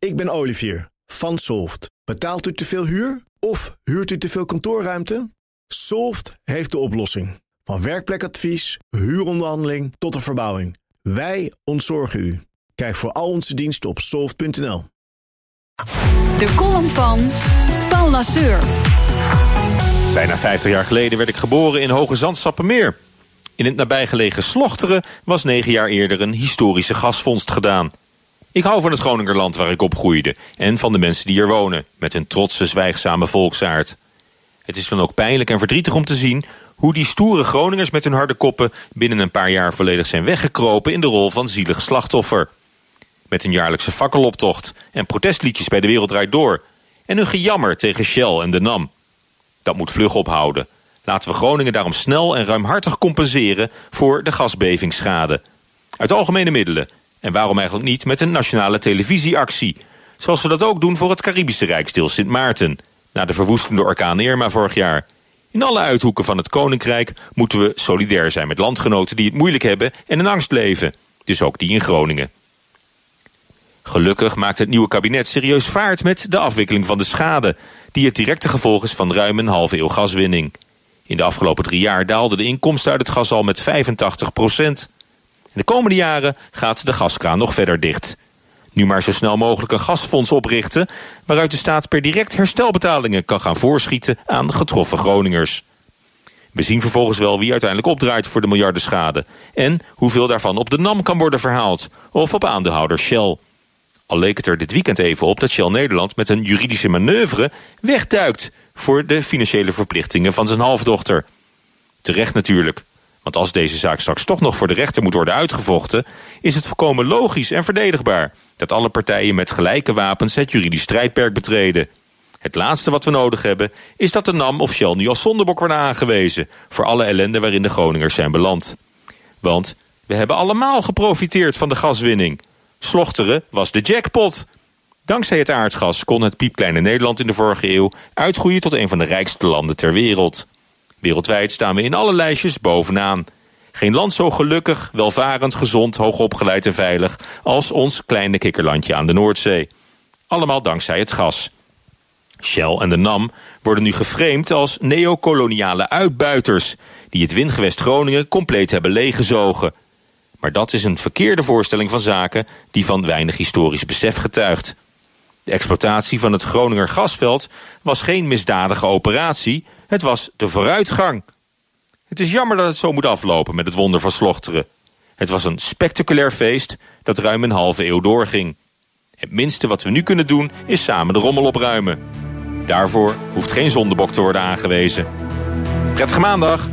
Ik ben Olivier van Solft. Betaalt u te veel huur of huurt u te veel kantoorruimte? Solft heeft de oplossing. Van werkplekadvies, huuronderhandeling tot de verbouwing. Wij ontzorgen u. Kijk voor al onze diensten op soft.nl. De column van Paul Lasseur. Bijna 50 jaar geleden werd ik geboren in Hoge Zand-Sappemeer. In het nabijgelegen Slochteren was negen jaar eerder een historische gasvondst gedaan. Ik hou van het Groningerland waar ik opgroeide en van de mensen die er wonen, met hun trotse, zwijgzame volksaard. Het is dan ook pijnlijk en verdrietig om te zien hoe die stoere Groningers met hun harde koppen binnen een paar jaar volledig zijn weggekropen in de rol van zielig slachtoffer. Met een jaarlijkse fakkeloptocht en protestliedjes bij de Wereld Door en hun gejammer tegen Shell en de NAM. Dat moet vlug ophouden. Laten we Groningen daarom snel en ruimhartig compenseren voor de gasbevingsschade. Uit algemene middelen. En waarom eigenlijk niet met een nationale televisieactie? Zoals we dat ook doen voor het Caribische Rijksdeel Sint Maarten. Na de verwoestende orkaan Irma vorig jaar. In alle uithoeken van het Koninkrijk moeten we solidair zijn met landgenoten die het moeilijk hebben en in angst leven. Dus ook die in Groningen. Gelukkig maakt het nieuwe kabinet serieus vaart met de afwikkeling van de schade... die het directe gevolg is van ruim een halve eeuw gaswinning. In de afgelopen drie jaar daalden de inkomsten uit het gas al met 85 procent. De komende jaren gaat de gaskraan nog verder dicht. Nu maar zo snel mogelijk een gasfonds oprichten... waaruit de staat per direct herstelbetalingen kan gaan voorschieten aan getroffen Groningers. We zien vervolgens wel wie uiteindelijk opdraait voor de miljardenschade... en hoeveel daarvan op de NAM kan worden verhaald... of op aandeelhouder Shell. Al leek het er dit weekend even op dat Shell Nederland met een juridische manoeuvre wegduikt voor de financiële verplichtingen van zijn halfdochter. Terecht natuurlijk, want als deze zaak straks toch nog voor de rechter moet worden uitgevochten, is het volkomen logisch en verdedigbaar dat alle partijen met gelijke wapens het juridisch strijdperk betreden. Het laatste wat we nodig hebben is dat de NAM of Shell nu als zondebok worden aangewezen voor alle ellende waarin de Groningers zijn beland. Want we hebben allemaal geprofiteerd van de gaswinning. Slochteren was de jackpot. Dankzij het aardgas kon het piepkleine Nederland in de vorige eeuw uitgroeien tot een van de rijkste landen ter wereld. Wereldwijd staan we in alle lijstjes bovenaan. Geen land zo gelukkig, welvarend, gezond, hoogopgeleid en veilig als ons kleine kikkerlandje aan de Noordzee. Allemaal dankzij het gas. Shell en de NAM worden nu geframed als neocoloniale uitbuiters... die het windgewest Groningen compleet hebben leeggezogen. Maar dat is een verkeerde voorstelling van zaken die van weinig historisch besef getuigt. De exploitatie van het Groninger gasveld was geen misdadige operatie, het was de vooruitgang. Het is jammer dat het zo moet aflopen met het wonder van Slochteren. Het was een spectaculair feest dat ruim een halve eeuw doorging. Het minste wat we nu kunnen doen is samen de rommel opruimen. Daarvoor hoeft geen zondebok te worden aangewezen. Prettige maandag!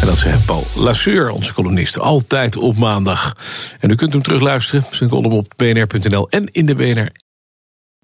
En dat zei Paul Lasseur, onze columnist, altijd op maandag. En u kunt hem terugluisteren, zijn column op bnr.nl en in de BNR.